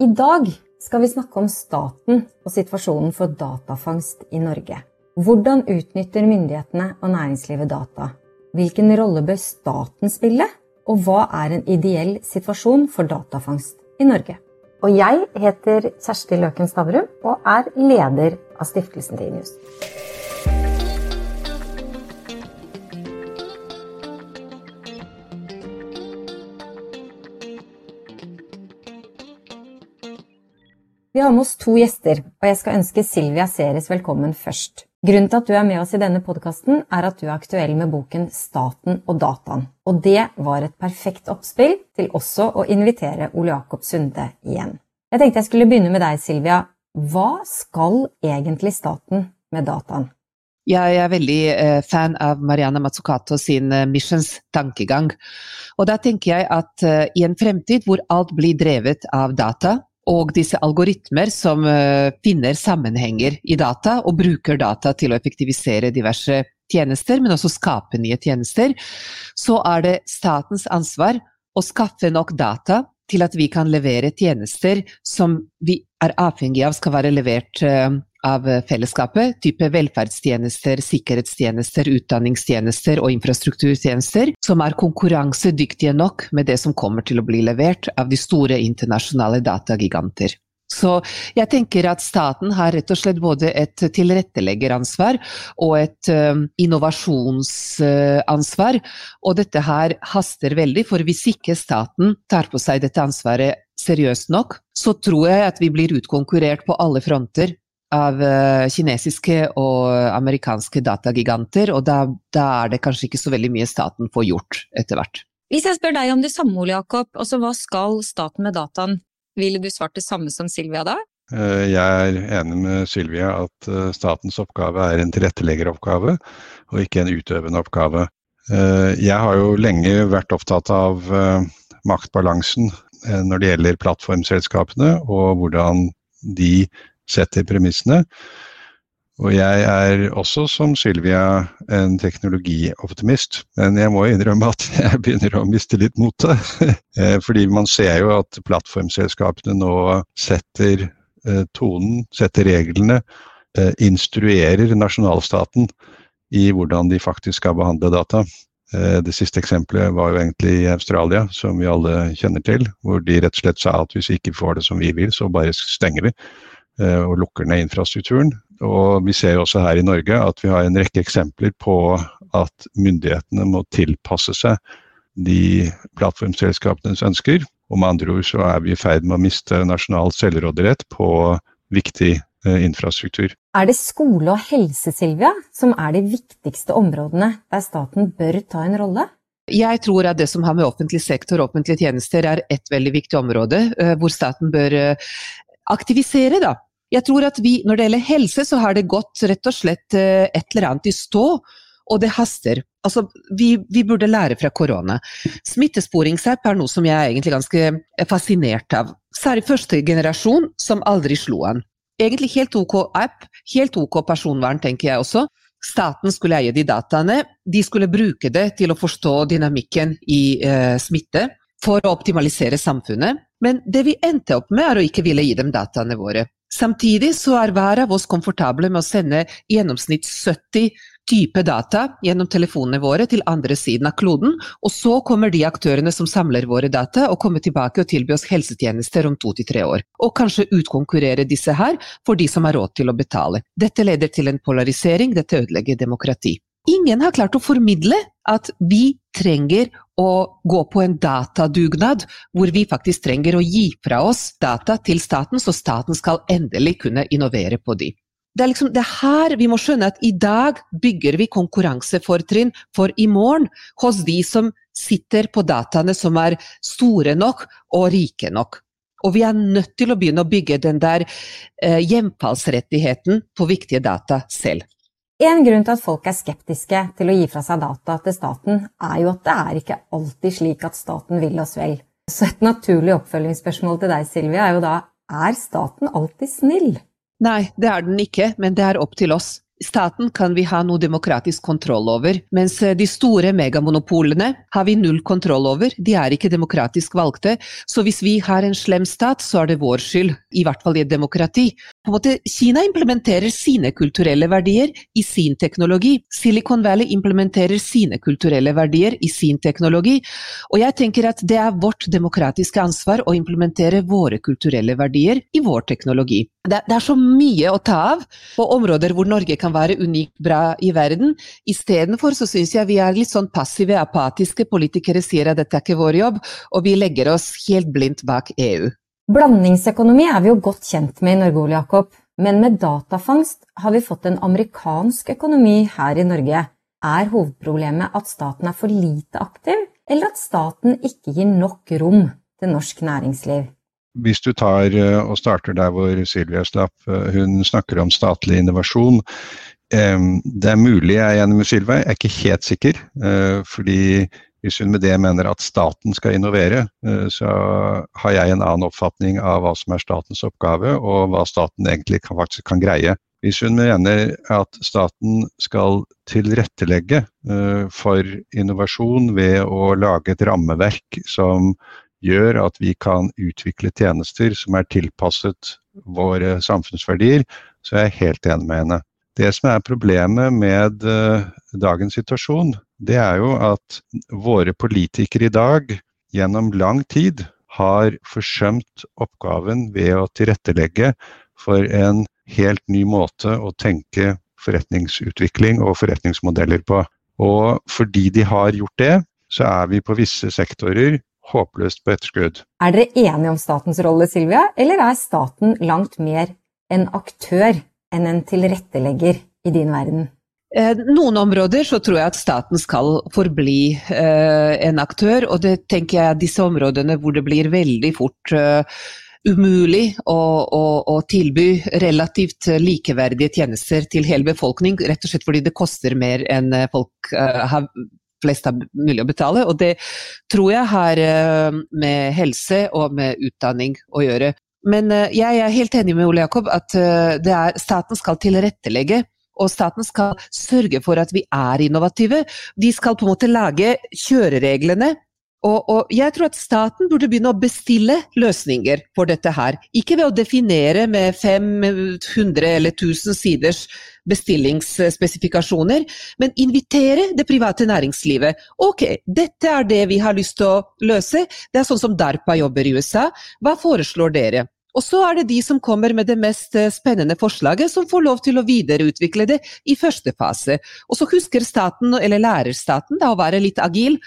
I dag skal vi snakke om staten og situasjonen for datafangst i Norge. Hvordan utnytter myndighetene og næringslivet data? Hvilken rolle bør staten spille? Og hva er en ideell situasjon for datafangst i Norge? Og jeg heter Kjersti Løken Stavrum og er leder av Stiftelsen Tinius. Vi har med oss to gjester, og jeg skal ønske Silvia Seres velkommen først. Grunnen til at du er med oss i denne podkasten, er at du er aktuell med boken Staten og dataen. Og det var et perfekt oppspill til også å invitere Ole Jakob Sunde igjen. Jeg tenkte jeg skulle begynne med deg, Silvia. Hva skal egentlig staten med dataen? Jeg er veldig eh, fan av Mariana Mazzucato sin eh, missions tankegang. Og da tenker jeg at eh, i en fremtid hvor alt blir drevet av data, og disse algoritmer som uh, finner sammenhenger i data og bruker data til å effektivisere diverse tjenester, men også skape nye tjenester, så er det statens ansvar å skaffe nok data til at vi kan levere tjenester som vi er avhengig av skal være levert uh, av fellesskapet, type velferdstjenester, sikkerhetstjenester, utdanningstjenester og infrastrukturtjenester, som er konkurransedyktige nok med det som kommer til å bli levert av de store internasjonale datagiganter. Så jeg tenker at staten har rett og slett både et tilretteleggeransvar og et um, innovasjonsansvar, og dette her haster veldig, for hvis ikke staten tar på seg dette ansvaret seriøst nok, så tror jeg at vi blir utkonkurrert på alle fronter av uh, kinesiske og amerikanske datagiganter, og da, da, er det kanskje ikke så veldig mye staten får gjort etter hvert. Hvis jeg spør deg om det samme, Ole Jakob, altså hva skal staten med dataen? Ville du svart det samme som Silvia da? Eh, jeg er enig med Sylvia at eh, statens oppgave er en tilretteleggeroppgave, og ikke en utøvende oppgave. Jeg har jo lenge vært opptatt av maktbalansen når det gjelder plattformselskapene, og hvordan de setter premissene. Og jeg er også, som Sylvia, en teknologioptimist. Men jeg må innrømme at jeg begynner å miste litt motet. Eh, fordi man ser jo at plattformselskapene nå setter eh, tonen, setter reglene, eh, instruerer nasjonalstaten i hvordan de faktisk skal behandle data. Det siste eksempelet var jo egentlig i Australia, som vi alle kjenner til. Hvor de rett og slett sa at hvis vi ikke får det som vi vil, så bare stenger vi. Eh, og lukker ned infrastrukturen. Og vi ser også her i Norge at vi har en rekke eksempler på at myndighetene må tilpasse seg de plattformselskapenes ønsker. Og med andre ord så er vi i ferd med å miste nasjonal selvråderett på viktig eh, infrastruktur. Er det skole og helse, Silvia, som er de viktigste områdene der staten bør ta en rolle? Jeg tror at det som har med offentlig sektor og offentlige tjenester er et veldig viktig område, eh, hvor staten bør aktivisere, da. Jeg tror at vi, når det gjelder helse, så har det gått rett og slett eh, et eller annet i stå, og det haster. Altså, vi, vi burde lære fra korona. Smittesporingsapp er noe som jeg er egentlig ganske fascinert av. Særlig første generasjon, som aldri slo an. Egentlig helt ok app, helt ok personvern, tenker jeg også. Staten skulle eie de dataene. De skulle bruke det til å forstå dynamikken i eh, smitte for å optimalisere samfunnet. Men det vi endte opp med, er å ikke ville gi dem dataene våre. Samtidig så er hver av oss komfortable med å sende i gjennomsnitt 70 type data gjennom telefonene våre til andre siden av kloden, og så kommer de aktørene som samler våre data og kommer tilbake og tilby oss helsetjenester om to til tre år. Og kanskje utkonkurrere disse her for de som har råd til å betale. Dette leder til en polarisering, dette ødelegger demokrati. Ingen har klart å formidle at vi trenger å gå på en datadugnad, hvor vi faktisk trenger å gi fra oss data til staten, så staten skal endelig kunne innovere på de. Det er liksom det her vi må skjønne at i dag bygger vi konkurransefortrinn for i morgen hos de som sitter på dataene som er store nok og rike nok. Og vi er nødt til å begynne å bygge den der eh, hjemfallsrettigheten på viktige data selv. En grunn til at folk er skeptiske til å gi fra seg data til staten, er jo at det er ikke alltid slik at staten vil oss vel. Så et naturlig oppfølgingsspørsmål til deg, Silvia, er jo da er staten alltid snill? Nei, det er den ikke, men det er opp til oss. Staten kan vi ha noe demokratisk kontroll over, mens eh, de store megamonopolene har vi null kontroll over. De er ikke demokratisk valgte. Så hvis vi har en slem stat, så er det vår skyld. I hvert fall i et demokrati. På en måte, Kina implementerer sine kulturelle verdier i sin teknologi. Silicon Valley implementerer sine kulturelle verdier i sin teknologi. Og jeg tenker at det er vårt demokratiske ansvar å implementere våre kulturelle verdier i vår teknologi. Det, er så mye å ta av på områder hvor Norge kan være unikt bra i verden. Istedenfor så syns jeg vi er litt sånn passive, apatiske. Politikere sier at dette er ikke vår jobb, og vi legger oss helt blindt bak EU. Blandingsøkonomi er vi jo godt kjent med i Norge, Ole Jakob. Men med datafangst har vi fått en amerikansk økonomi her i Norge. Er hovedproblemet at staten er for lite aktiv, eller at staten ikke gir nok rom til norsk næringsliv? Hvis du tar eh, og starter der hvor Silvia slapp, eh, hun snakker om statlig innovasjon. Det er mulig jeg er enig med Sylvia, jeg er ikke helt sikker. Eh, fordi hvis hun med det mener at staten skal innovere, eh, så har jeg en annen oppfatning av hva som er statens oppgave, og hva staten egentlig kan, faktisk kan greie. Hvis hun mener at staten skal tilrettelegge eh, for innovasjon ved å lage et rammeverk som gjør at vi kan utvikle tjenester som er tilpasset våre samfunnsverdier, så er jeg helt enig med henne. Det som er problemet med uh, dagens situasjon, det er jo at våre politikere i dag gjennom lang tid har forsømt oppgaven ved å tilrettelegge for en helt ny måte å tenke forretningsutvikling og forretningsmodeller på. Og fordi de har gjort det, så er vi på visse sektorer håpløst på etterskudd. Er dere enige om statens rolle, Silvia, eller er staten langt mer en aktør enn en tilrettelegger i din verden? Eh, noen områder så tror jeg at staten skal forbli eh, en aktør, og det tenker jeg er disse områdene hvor det blir veldig fort uh, umulig å, å, å, tilby relativt likeverdige tjenester til hele befolkning, rett og slett fordi det koster mer enn folk uh, har flest har mulig å betale. Og det tror jeg har uh, med helse og med utdanning å gjøre. Men eh, jeg er helt enig med Ole Jakob at eh, er, staten skal tilrettelegge. Og staten skal sørge for at vi er innovative. De skal på en måte lage kjørereglene. Og, og, jeg tror at staten burde begynne å bestille løsninger for dette her. Ikke ved å definere med 500 eller 1000 siders bestillingsspesifikasjoner, men invitere det private næringslivet. Ok, dette er det vi har lyst til å løse. Det er sånn som DARPA jobber i USA. Hva foreslår dere? Og så er det de som kommer med det mest eh, spennende forslaget, som får lov til å videreutvikle det i første fase. Og så husker staten, eller lærer staten, da, å være litt agil.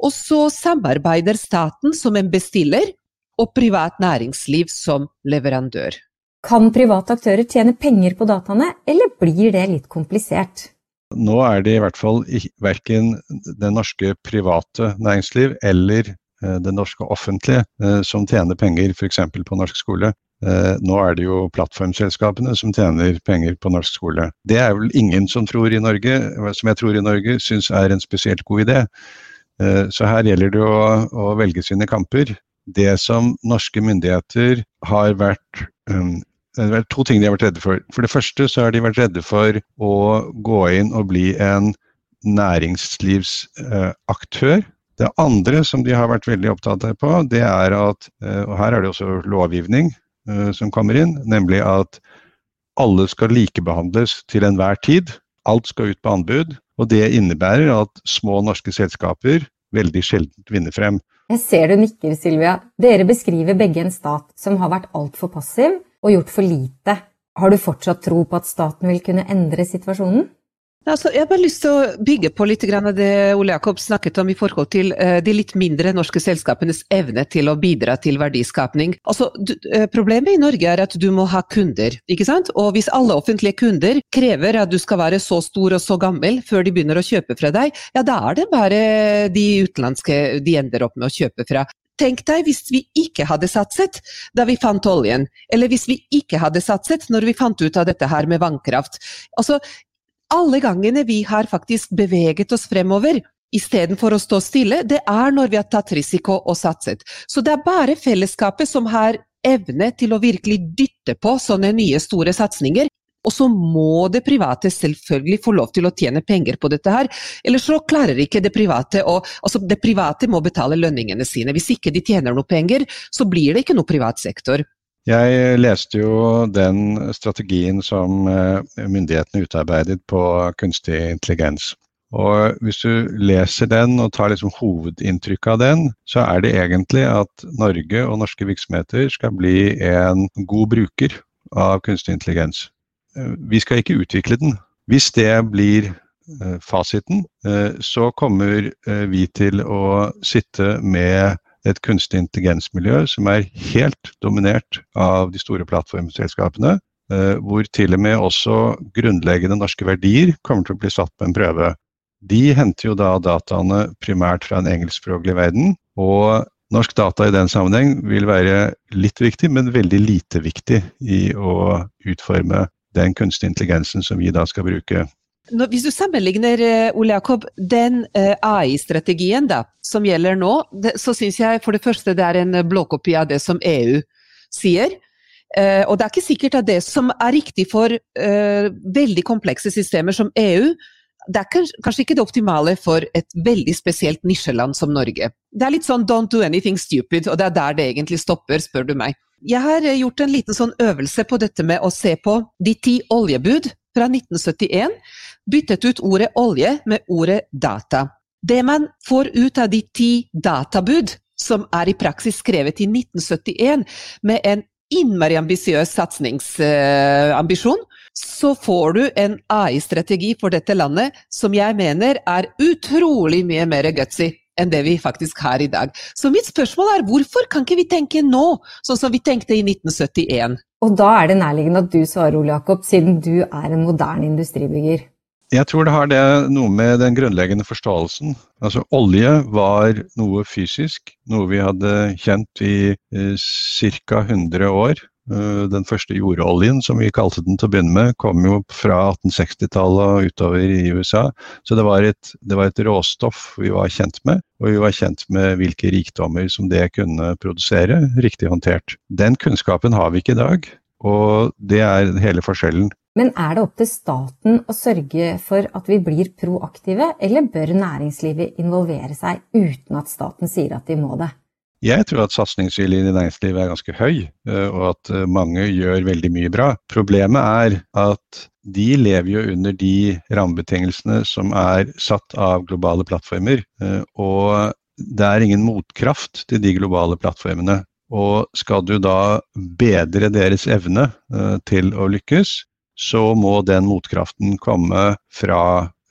Og så samarbeider staten som en bestiller, og privat næringsliv som leverandør. Kan private aktører tjene penger på dataene, eller blir det litt komplisert? Nå er det i hvert fall verken det norske private næringsliv eller eh, det norske offentlige eh, som tjener penger f.eks. på norsk skole. Eh, nå er det jo plattformselskapene som tjener penger på norsk skole. Det er vel ingen som tror i Norge, som jeg tror i Norge, syns er en spesielt god idé. Så her gjelder det å, å velge sine kamper. Det som norske myndigheter har vært um, det er to ting de har vært redde for. For det første så har de vært redde for å gå inn og bli en næringslivsaktør. Det andre som de har vært veldig opptatt av på, det er at eh, Og her er det også lovgivning eh, som kommer inn, nemlig at alle skal likebehandles til enhver tid. Alt skal ut på anbud. Og det innebærer at små norske selskaper veldig sjeldent vinner frem. Jeg ser du nikker, Sylvia. Dere beskriver begge en stat som har vært altfor passiv og gjort for lite. Har du fortsatt tro på at staten vil kunne endre situasjonen? Altså, jeg har bare lyst til å bygge på litt av det Ole Jakob snakket om i forhold til uh, de litt mindre norske selskapenes evne til å bidra til verdiskapning. Altså, uh, problemet i Norge er at du må ha kunder, ikke sant? Og hvis alle offentlige kunder krever at du skal være så stor og så gammel før de begynner å kjøpe fra deg, ja da er det bare de utenlandske de ender opp med å kjøpe fra. Tenk deg hvis vi ikke hadde satset da vi fant oljen, eller hvis vi ikke hadde satset når vi fant ut av dette her med vannkraft. Altså, alle gangene vi har faktisk beveget oss fremover, istedenfor å stå stille, det er når vi har tatt risiko og satset. Så det er bare fellesskapet som har evne til å virkelig dytte på sånne nye store satsinger. Og så må det private selvfølgelig få lov til å tjene penger på dette her. Ellers så klarer ikke det private å Altså, det private må betale lønningene sine. Hvis ikke de tjener noe penger, så blir det ikke noe privat sektor. Jeg leste jo den strategien som eh, myndighetene utarbeidet på kunstig intelligens. Og hvis du leser den og tar liksom hovedinntrykk av den, så er det egentlig at Norge og norske virksomheter skal bli en god bruker av kunstig intelligens. Vi skal ikke utvikle den. Hvis det blir eh, fasiten, eh, så kommer eh, vi til å sitte med et kunstig intelligensmiljø som er helt dominert av de store plattformselskapene, hvor til og med også grunnleggende norske verdier kommer til å bli satt på en prøve. De henter jo da dataene primært fra en engelskspråklig verden, og norsk data i den sammenheng vil være litt viktig, men veldig lite viktig i å utforme den kunstig intelligensen som vi da skal bruke. Hvis du sammenligner eh, Ole Jakob, den uh, AI-strategien som gjelder nå, så syns jeg for det første det er en blåkopi av det som EU sier. Og det er ikke sikkert at det som er riktig for veldig komplekse systemer som EU, det er kanskje, ikke det optimale for et veldig spesielt nisjeland som Norge. Det er litt sånn 'don't do anything stupid', og det er der det egentlig stopper, spør du meg. Jeg har eh, gjort en liten sånn øvelse på dette med å se på de ti oljebud fra 1971, byttet ut ordet olje med ordet data. Det man får ut av de ti databud, som er i praksis skrevet i 1971 med en innmari ambisiøs satsingsambisjon, så får du en AI-strategi for dette landet som jeg mener er utrolig mye mer gutsy enn det vi faktisk har i dag. Så mitt spørsmål er hvorfor kan ikke vi tenke nå, sånn som vi tenkte i 1971? Og da er det nærliggende at du svarer, Ole Jakob, siden du er en moderne industribygger. Jeg tror det har det noe med den grunnleggende forståelsen. Altså Olje var noe fysisk, noe vi hadde kjent i eh, ca. 100 år. Eh, den første jordoljen, som vi kalte den til å begynne med, kom jo fra 1860-tallet og utover i USA. Så det var, et, det var, et, råstoff vi var kjent med, og vi var kjent med hvilke rikdommer som det kunne produsere, riktig håndtert. Den kunnskapen har vi ikke i dag, og det er hele forskjellen. Men er det opp til staten å sørge for at vi blir proaktive, eller bør næringslivet involvere seg uten at staten sier at de må det? Jeg tror at satsingsviljen i næringslivet er ganske høy, eh, og at eh, mange gjør veldig mye bra. Problemet er at de lever jo under de rammebetingelsene som er satt av globale plattformer. Eh, og det er ingen motkraft til de globale plattformene. Og skal du da bedre deres evne til å lykkes, så må den motkraften komme fra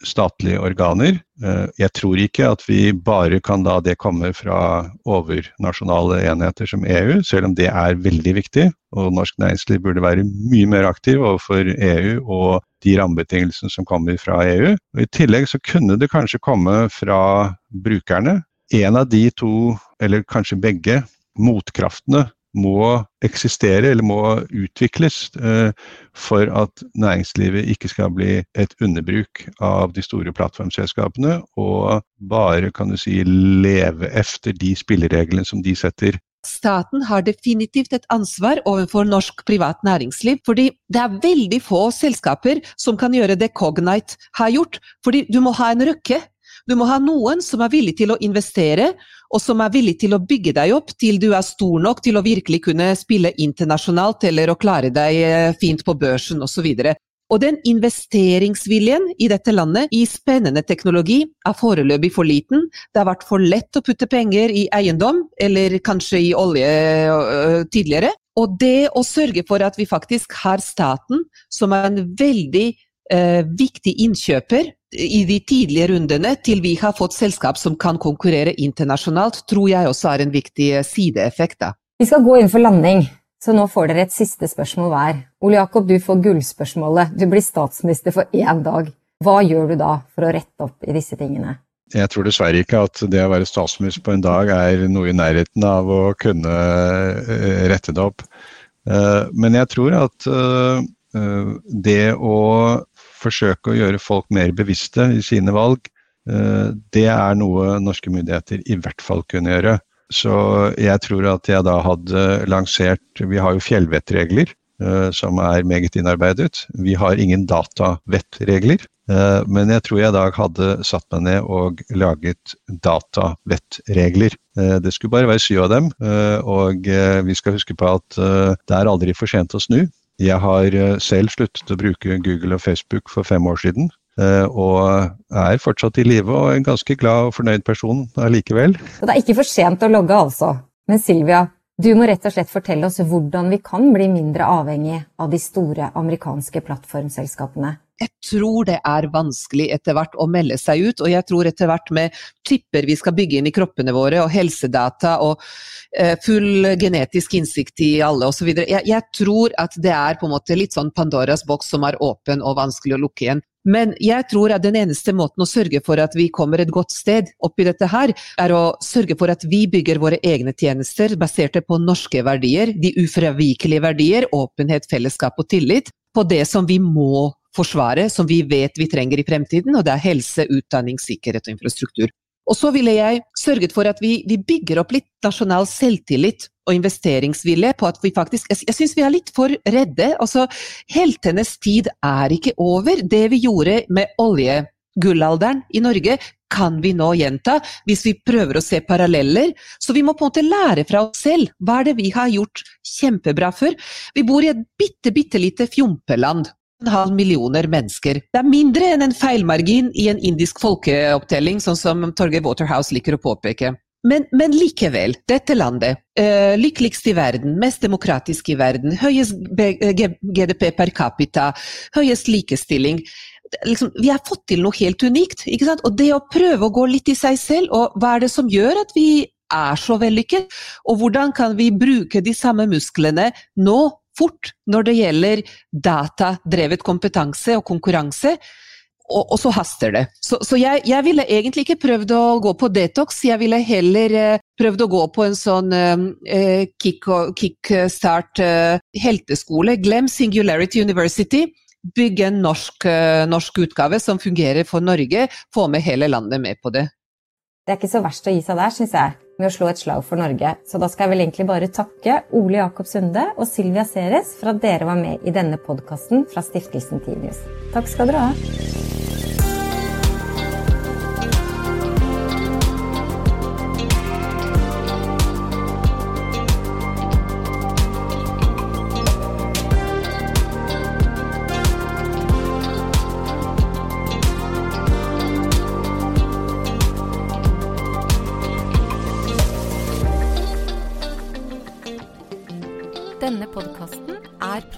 statlige organer. Eh, jeg tror ikke at vi bare kan la det komme fra overnasjonale enheter som EU, selv om det er veldig viktig. Og norsk næringsliv burde være mye mer aktiv overfor EU og de rammebetingelsene som kommer fra EU. Og I tillegg så kunne det kanskje komme fra brukerne. En av de to, eller kanskje begge, motkraftene må eksistere eller må utvikles eh, for at næringslivet ikke skal bli et underbruk av de store plattformselskapene og bare kan du si leve efter de spillereglene som de setter. Staten har definitivt et ansvar overfor norsk privat næringsliv, fordi det er veldig få selskaper som kan gjøre det Cognite har gjort. Fordi du må ha en røkke du må ha noen som er villig til å investere, og som er villig til å bygge deg opp til du er stor nok til å virkelig kunne spille internasjonalt eller å klare deg eh, fint på børsen osv. Og den investeringsviljen i dette landet i spennende teknologi er foreløpig for liten. Det har vært for lett å putte penger i eiendom, eller kanskje i olje øh, tidligere. Og det å sørge for at vi faktisk har staten som er en veldig øh, viktig innkjøper i de tidlige rundene til vi har fått selskap som kan konkurrere internasjonalt, tror jeg også er en viktig eh, sideeffekt. Da. Vi skal gå inn for landing, så nå får dere et siste spørsmål hver. Ole Jakob, du får gullspørsmålet. Du blir statsminister for én dag. Hva gjør du da for å rette opp i disse tingene? Jeg tror dessverre ikke at det å være statsminister på en dag er noe i nærheten av å kunne eh, rette det opp. Eh, men jeg tror at det å forsøke å gjøre folk mer bevisste i sine valg, eh, det er noe norske myndigheter i hvert fall kunne gjøre. Så jeg tror at jeg da hadde lansert Vi har jo fjellvettregler. som er meget innarbeidet. Vi har ingen datavettregler. Men jeg tror jeg i dag hadde satt meg ned og laget datavettregler. Det skulle bare være syv av dem, og vi skal huske på at det er aldri for sent å snu. Jeg har selv sluttet å bruke Google og Facebook for fem år siden. Eh, og er fortsatt i live og en ganske glad og fornøyd person allikevel. Det er ikke for sent å logge, altså. Men Silvia, du må rett og slett fortelle oss hvordan vi kan bli mindre avhengig av de store amerikanske plattformselskapene. Jeg tror det er vanskelig etter hvert å melde seg ut, og jeg tror etter hvert med tipper vi skal bygge inn i kroppene våre, og helsedata og uh, full genetisk innsikt i alle osv. Jeg, jeg tror at det er på en måte litt sånn Pandoras boks som er åpen og vanskelig å lukke igjen. Men jeg tror at den eneste måten å sørge for at vi kommer et godt sted oppi dette her, er å sørge for at vi bygger våre egne tjenester baserte på norske verdier, de ufravikelige verdier, åpenhet, fellesskap og tillit, på det som vi må forsvare, som vi vet vi trenger i fremtiden, og det er helse, utdanning, sikkerhet og infrastruktur. Og så ville jeg sørget for at vi, vi bygger opp litt nasjonal selvtillit og investeringsvilje på at vi faktisk Jeg, jeg syns vi er litt for redde. Altså, heltenes tid er ikke over. Det vi gjorde med oljegullalderen i Norge, kan vi nå gjenta hvis vi prøver å se paralleller. Så vi må på en måte lære fra oss selv. Hva er det vi har gjort kjempebra før? Vi bor i et bitte, bitte lite fjompeland en halv millioner mennesker. Det er mindre enn en feilmargin i en indisk folkeopptelling, sånn som Torgeir Waterhouse liker å påpeke. Men, men likevel, dette landet, uh, lykkeligst i verden, mest demokratisk i verden, høyest GDP per capita, høyest likestilling. Liksom, vi har fått til noe helt unikt. ikke sant? Og det å prøve å gå litt i seg selv, og hva er det som gjør at vi er så vellykket? Og hvordan kan vi bruke de samme musklene nå fort når det gjelder datadrevet kompetanse og konkurranse. Og, og så haster det. Så, så jeg, jeg, ville egentlig ikke prøvd å gå på detox, jeg ville heller eh, prøvd å gå på en sånn eh, kickstart kick eh, helteskole. Glem Singularity University. Bygge en norsk, eh, norsk utgave som fungerer for Norge. Få med hele landet med på det. Det er ikke så verst å gi seg der, syns jeg med å slå et slag for Norge. Så da skal jeg vel egentlig bare takke Ole Jakob Sunde og Sylvia Ceres for at dere var med i denne podkasten fra Stiftelsen Tinius. Takk skal dere ha.